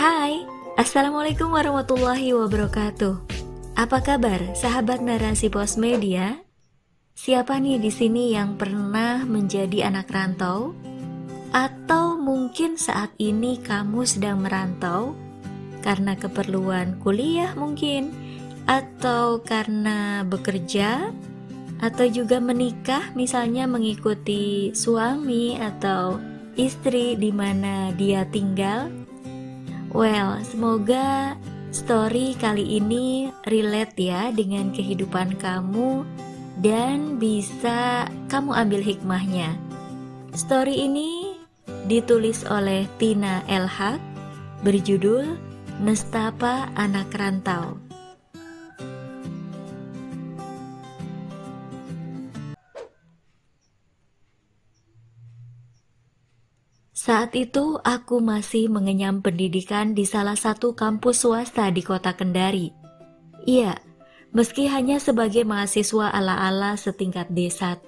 Hai, Assalamualaikum warahmatullahi wabarakatuh. Apa kabar sahabat narasi pos media? Siapa nih di sini yang pernah menjadi anak rantau? Atau mungkin saat ini kamu sedang merantau karena keperluan kuliah mungkin atau karena bekerja atau juga menikah misalnya mengikuti suami atau istri di mana dia tinggal Well, semoga story kali ini relate ya dengan kehidupan kamu dan bisa kamu ambil hikmahnya. Story ini ditulis oleh Tina Elhak berjudul Nestapa Anak Rantau. Saat itu aku masih mengenyam pendidikan di salah satu kampus swasta di kota Kendari. Iya, meski hanya sebagai mahasiswa ala-ala setingkat D1,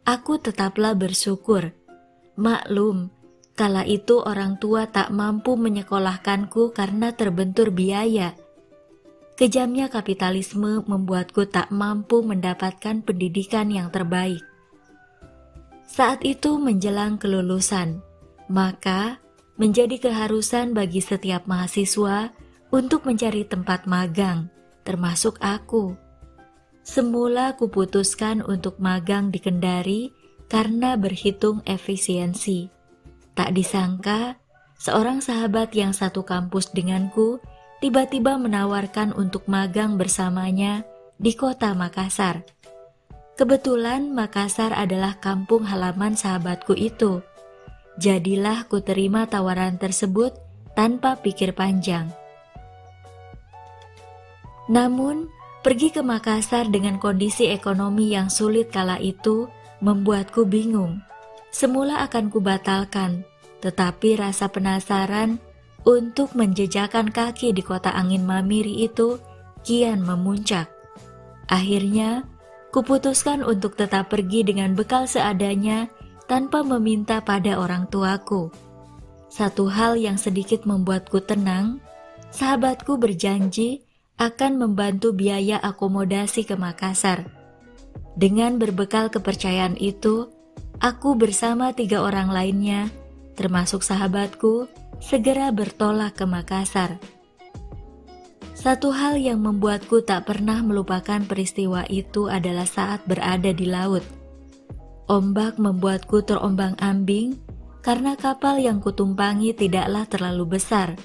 aku tetaplah bersyukur. Maklum, kala itu orang tua tak mampu menyekolahkanku karena terbentur biaya. Kejamnya kapitalisme membuatku tak mampu mendapatkan pendidikan yang terbaik. Saat itu menjelang kelulusan, maka, menjadi keharusan bagi setiap mahasiswa untuk mencari tempat magang, termasuk aku. Semula kuputuskan untuk magang di Kendari karena berhitung efisiensi. Tak disangka, seorang sahabat yang satu kampus denganku tiba-tiba menawarkan untuk magang bersamanya di kota Makassar. Kebetulan Makassar adalah kampung halaman sahabatku itu. Jadilah ku terima tawaran tersebut tanpa pikir panjang. Namun, pergi ke Makassar dengan kondisi ekonomi yang sulit kala itu membuatku bingung. Semula akan kubatalkan, tetapi rasa penasaran untuk menjejakan kaki di kota angin Mamiri itu kian memuncak. Akhirnya, kuputuskan untuk tetap pergi dengan bekal seadanya tanpa meminta pada orang tuaku. Satu hal yang sedikit membuatku tenang, sahabatku berjanji akan membantu biaya akomodasi ke Makassar. Dengan berbekal kepercayaan itu, aku bersama tiga orang lainnya, termasuk sahabatku, segera bertolak ke Makassar. Satu hal yang membuatku tak pernah melupakan peristiwa itu adalah saat berada di laut. Ombak membuatku terombang-ambing karena kapal yang kutumpangi tidaklah terlalu besar.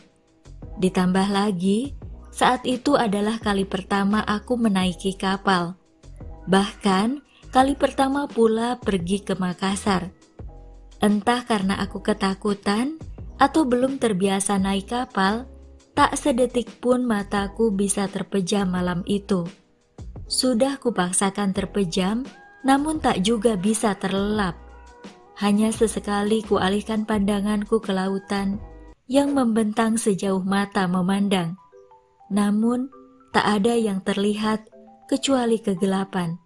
Ditambah lagi, saat itu adalah kali pertama aku menaiki kapal. Bahkan, kali pertama pula pergi ke Makassar. Entah karena aku ketakutan atau belum terbiasa naik kapal, tak sedetik pun mataku bisa terpejam malam itu. Sudah kupaksakan terpejam, namun tak juga bisa terlelap. Hanya sesekali kualihkan pandanganku ke lautan yang membentang sejauh mata memandang. Namun, tak ada yang terlihat kecuali kegelapan.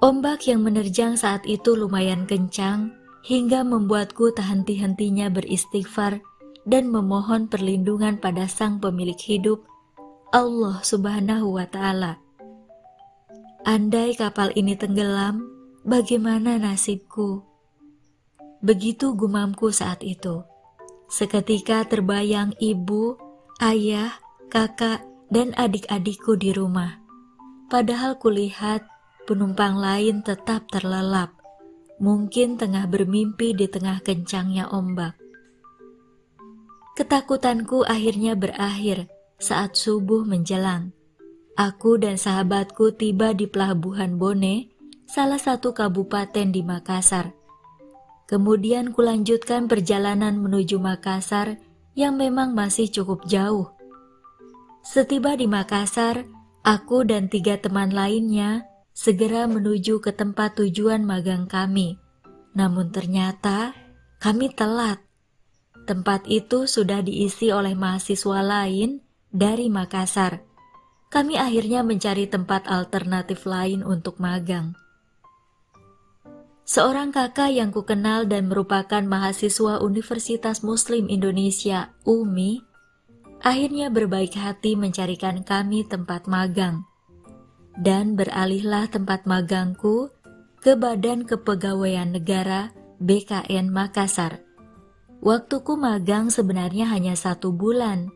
Ombak yang menerjang saat itu lumayan kencang hingga membuatku tak henti-hentinya beristighfar dan memohon perlindungan pada Sang Pemilik hidup, Allah Subhanahu wa Ta'ala. Andai kapal ini tenggelam, bagaimana nasibku? Begitu gumamku saat itu. Seketika terbayang ibu, ayah, kakak, dan adik-adikku di rumah. Padahal kulihat penumpang lain tetap terlelap, mungkin tengah bermimpi di tengah kencangnya ombak. Ketakutanku akhirnya berakhir saat subuh menjelang. Aku dan sahabatku tiba di Pelabuhan Bone, salah satu kabupaten di Makassar. Kemudian kulanjutkan perjalanan menuju Makassar yang memang masih cukup jauh. Setiba di Makassar, aku dan tiga teman lainnya segera menuju ke tempat tujuan magang kami. Namun ternyata kami telat. Tempat itu sudah diisi oleh mahasiswa lain dari Makassar kami akhirnya mencari tempat alternatif lain untuk magang. Seorang kakak yang kukenal dan merupakan mahasiswa Universitas Muslim Indonesia, UMI, akhirnya berbaik hati mencarikan kami tempat magang. Dan beralihlah tempat magangku ke Badan Kepegawaian Negara BKN Makassar. Waktuku magang sebenarnya hanya satu bulan,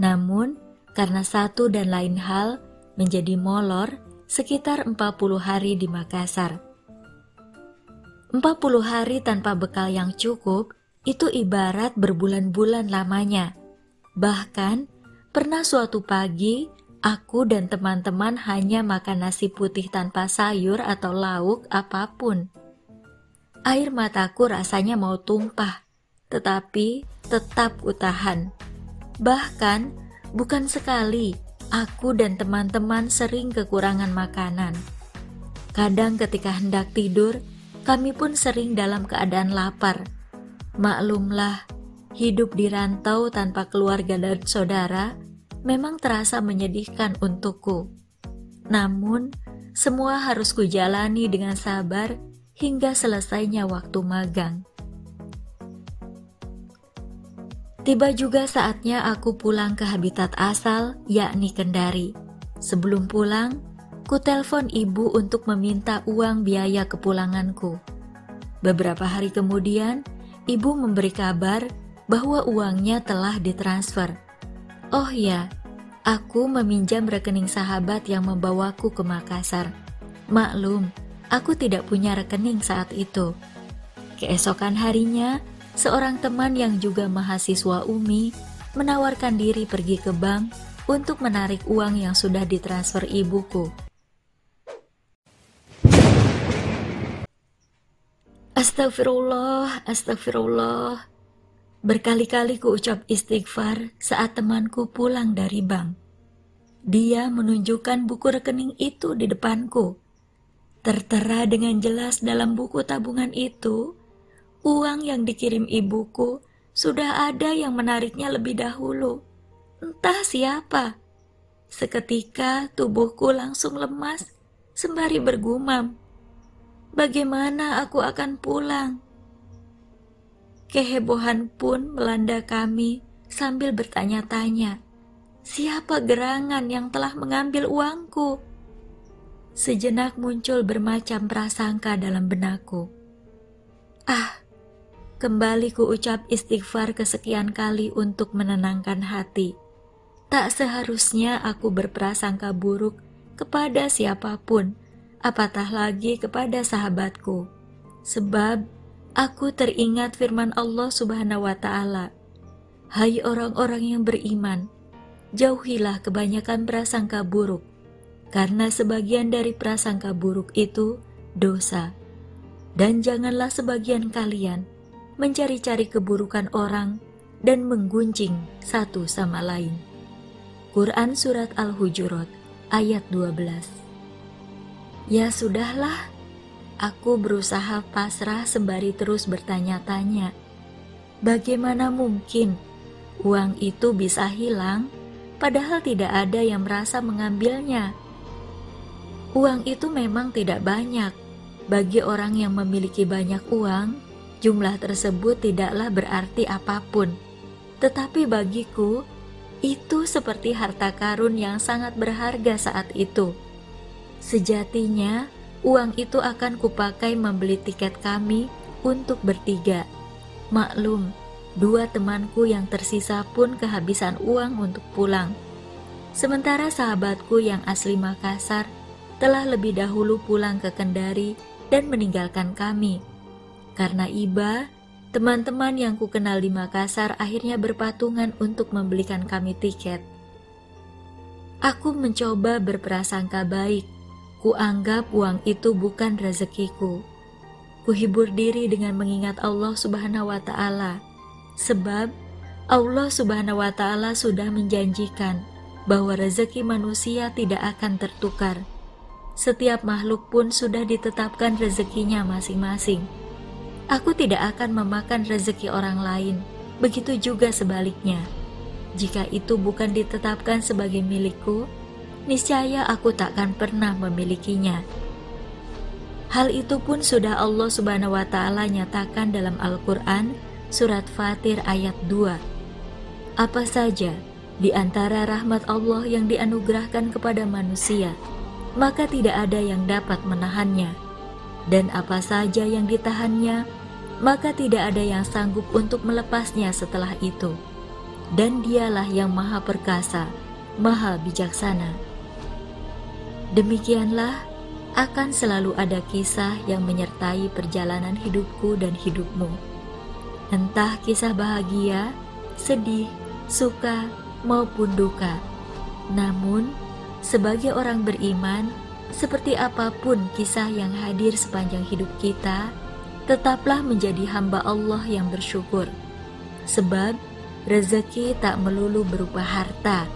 namun karena satu dan lain hal menjadi molor sekitar 40 hari di Makassar. 40 hari tanpa bekal yang cukup itu ibarat berbulan-bulan lamanya. Bahkan pernah suatu pagi aku dan teman-teman hanya makan nasi putih tanpa sayur atau lauk apa pun. Air mataku rasanya mau tumpah tetapi tetap kutahan. Bahkan, bukan sekali aku dan teman-teman sering kekurangan makanan. Kadang ketika hendak tidur, kami pun sering dalam keadaan lapar. Maklumlah, hidup di rantau tanpa keluarga dan saudara memang terasa menyedihkan untukku. Namun, semua harus kujalani dengan sabar hingga selesainya waktu magang. Tiba juga saatnya aku pulang ke habitat asal, yakni Kendari. Sebelum pulang, ku telpon ibu untuk meminta uang biaya kepulanganku. Beberapa hari kemudian, ibu memberi kabar bahwa uangnya telah ditransfer. Oh ya, aku meminjam rekening sahabat yang membawaku ke Makassar. Maklum, aku tidak punya rekening saat itu. Keesokan harinya, seorang teman yang juga mahasiswa UMI menawarkan diri pergi ke bank untuk menarik uang yang sudah ditransfer ibuku. Astagfirullah, astagfirullah. Berkali-kali ku ucap istighfar saat temanku pulang dari bank. Dia menunjukkan buku rekening itu di depanku. Tertera dengan jelas dalam buku tabungan itu Uang yang dikirim ibuku sudah ada yang menariknya lebih dahulu. Entah siapa. Seketika tubuhku langsung lemas sembari bergumam. Bagaimana aku akan pulang? Kehebohan pun melanda kami sambil bertanya-tanya, siapa gerangan yang telah mengambil uangku? Sejenak muncul bermacam prasangka dalam benakku. Ah, Kembali ku ucap istighfar kesekian kali untuk menenangkan hati. Tak seharusnya aku berprasangka buruk kepada siapa pun, apatah lagi kepada sahabatku. Sebab aku teringat firman Allah Subhanahu wa taala, "Hai orang-orang yang beriman, jauhilah kebanyakan prasangka buruk, karena sebagian dari prasangka buruk itu dosa." Dan janganlah sebagian kalian mencari-cari keburukan orang, dan menggunjing satu sama lain. Quran Surat Al-Hujurat ayat 12 Ya sudahlah, aku berusaha pasrah sembari terus bertanya-tanya. Bagaimana mungkin uang itu bisa hilang padahal tidak ada yang merasa mengambilnya? Uang itu memang tidak banyak. Bagi orang yang memiliki banyak uang, Jumlah tersebut tidaklah berarti apa pun, tetapi bagiku itu seperti harta karun yang sangat berharga saat itu. Sejatinya, uang itu akan kupakai membeli tiket kami untuk bertiga. Maklum, dua temanku yang tersisa pun kehabisan uang untuk pulang. Sementara sahabatku yang asli Makassar telah lebih dahulu pulang ke Kendari dan meninggalkan kami. Karena iba, teman-teman yang kukenal di Makassar akhirnya berpatungan untuk membelikan kami tiket. Aku mencoba berprasangka baik. Kuanggap uang itu bukan rezekiku. Kuhibur diri dengan mengingat Allah Subhanahu wa taala. Sebab Allah Subhanahu wa taala sudah menjanjikan bahwa rezeki manusia tidak akan tertukar. Setiap makhluk pun sudah ditetapkan rezekinya masing-masing. Aku tidak akan memakan rezeki orang lain, begitu juga sebaliknya. Jika itu bukan ditetapkan sebagai milikku, niscaya aku takkan pernah memilikinya. Hal itu pun sudah Allah Subhanahu wa taala nyatakan dalam Al-Qur'an surat Fatir ayat 2. Apa saja di antara rahmat Allah yang dianugerahkan kepada manusia, maka tidak ada yang dapat menahannya. Dan apa saja yang ditahannya, maka tidak ada yang sanggup untuk melepasnya setelah itu. Dan dialah yang maha perkasa, maha bijaksana. Demikianlah akan selalu ada kisah yang menyertai perjalanan hidupku dan hidupmu entah kisah bahagia, sedih, suka, maupun duka. Namun, sebagai orang beriman, seperti apa pun kisah yang hadir sepanjang hidup kita, tetaplah menjadi hamba Allah yang bersyukur. Sebab rezeki tak melulu berupa harta.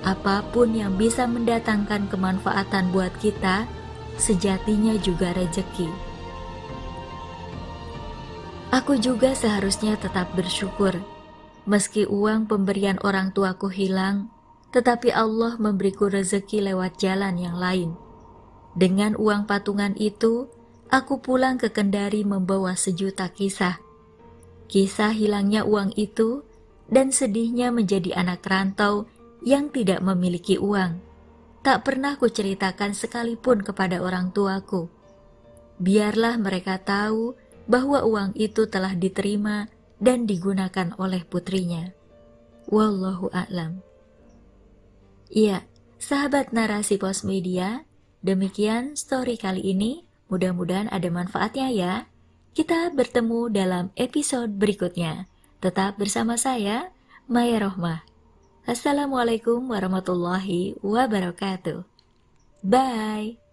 Apa pun yang bisa mendatangkan kemanfaatan buat kita, sejatinya juga rezeki. Aku juga seharusnya tetap bersyukur. Meski uang pemberian orang tuaku hilang, tetapi Allah memberiku rezeki lewat jalan yang lain. Dengan uang patungan itu, aku pulang ke Kendari membawa sejuta kisah. Kisah hilangnya uang itu dan sedihnya menjadi anak rantau yang tidak memiliki uang. Tak pernah kuceritakan sekalipun kepada orang tuaku. Biarlah mereka tahu bahwa uang itu telah diterima dan digunakan oleh putrinya. Wallahu a'lam. Iya, sahabat narasi pos media, demikian story kali ini. Mudah-mudahan ada manfaatnya ya. Kita bertemu dalam episode berikutnya. Tetap bersama saya, Maya Rohmah. Assalamualaikum warahmatullahi wabarakatuh. Bye.